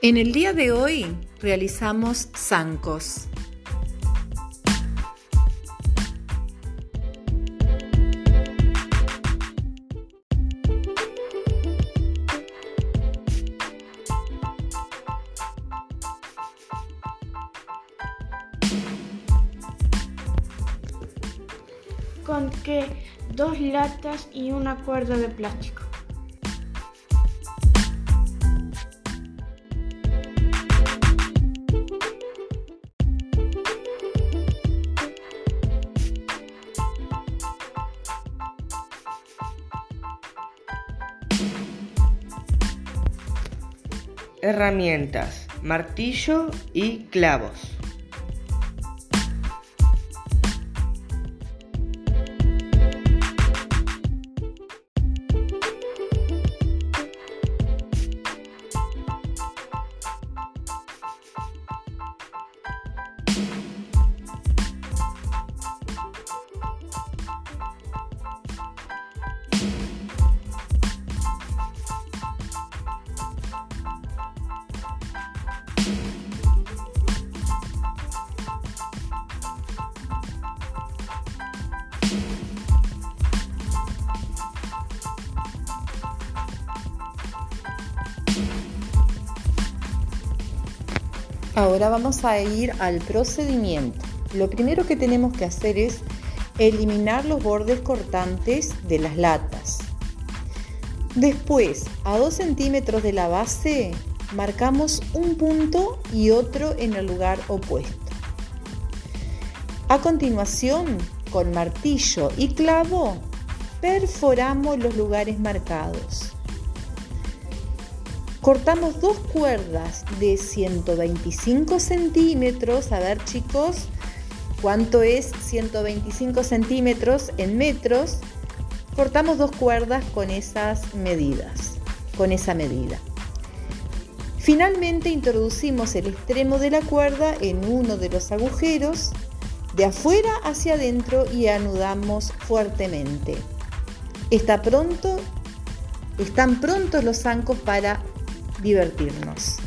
En el día de hoy realizamos zancos. con que dos latas y una cuerda de plástico. Herramientas, martillo y clavos. Ahora vamos a ir al procedimiento. Lo primero que tenemos que hacer es eliminar los bordes cortantes de las latas. Después, a 2 centímetros de la base, marcamos un punto y otro en el lugar opuesto. A continuación, con martillo y clavo, perforamos los lugares marcados. Cortamos dos cuerdas de 125 centímetros. A ver chicos, ¿cuánto es 125 centímetros en metros? Cortamos dos cuerdas con esas medidas, con esa medida. Finalmente introducimos el extremo de la cuerda en uno de los agujeros de afuera hacia adentro y anudamos fuertemente. Está pronto, están prontos los zancos para divertirnos.